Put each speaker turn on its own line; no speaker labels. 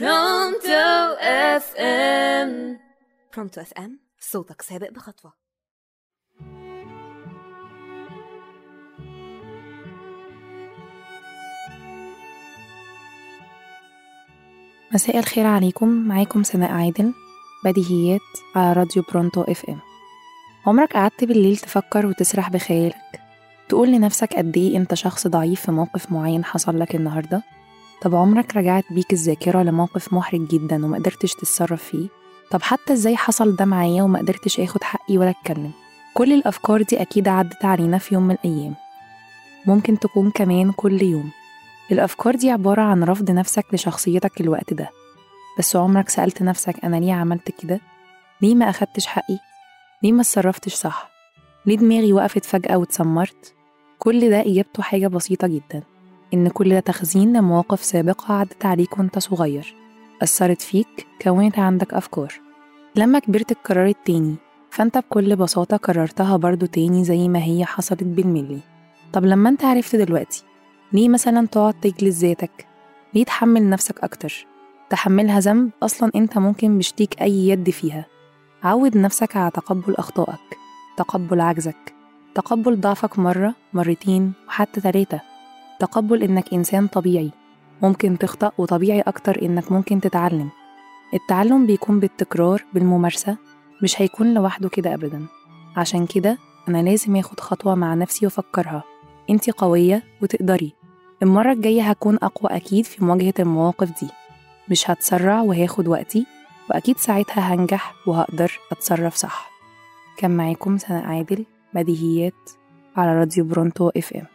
Pronto
FM Pronto FM صوتك سابق بخطوة.
مساء الخير عليكم. معاكم ثناء عادل بديهيات على راديو Pronto FM عمرك قعدت بالليل تفكر وتسرح بخيالك؟ تقول لنفسك قد إيه أنت شخص ضعيف في موقف معين حصل لك النهارده؟ طب عمرك رجعت بيك الذاكرة لموقف محرج جدا وما قدرتش تتصرف فيه؟ طب حتى إزاي حصل ده معايا وما قدرتش آخد حقي ولا أتكلم؟ كل الأفكار دي أكيد عدت علينا في يوم من الأيام. ممكن تكون كمان كل يوم. الأفكار دي عبارة عن رفض نفسك لشخصيتك الوقت ده. بس عمرك سألت نفسك أنا ليه عملت كده؟ ليه ما أخدتش حقي؟ ليه ما اتصرفتش صح؟ ليه دماغي وقفت فجأة واتسمرت؟ كل ده إجابته حاجة بسيطة جدا. إن كل ده تخزين لمواقف سابقة عدت عليك وإنت صغير. أثرت فيك كونت عندك أفكار لما كبرت اتكررت تاني فأنت بكل بساطة كررتها برضو تاني زي ما هي حصلت بالملي. طب لما أنت عرفت دلوقتي ليه مثلا تقعد تجلد ذاتك؟ ليه تحمل نفسك أكتر؟ تحملها ذنب أصلا أنت ممكن مش ليك أي يد فيها. عود نفسك على تقبل أخطائك تقبل عجزك تقبل ضعفك مرة مرتين وحتى تلاتة. تقبل إنك إنسان طبيعي. ممكن تخطأ وطبيعي أكتر إنك ممكن تتعلم. التعلم بيكون بالتكرار بالممارسة مش هيكون لوحده كده أبدا. عشان كده أنا لازم آخد خطوة مع نفسي وأفكرها. أنتي قوية وتقدري. المرة الجاية هكون أقوى أكيد في مواجهة المواقف دي. مش هتسرع وهاخد وقتي وأكيد ساعتها هنجح وهقدر أتصرف صح. كان معاكم سناء عادل بديهيات على راديو برونتو إف إم.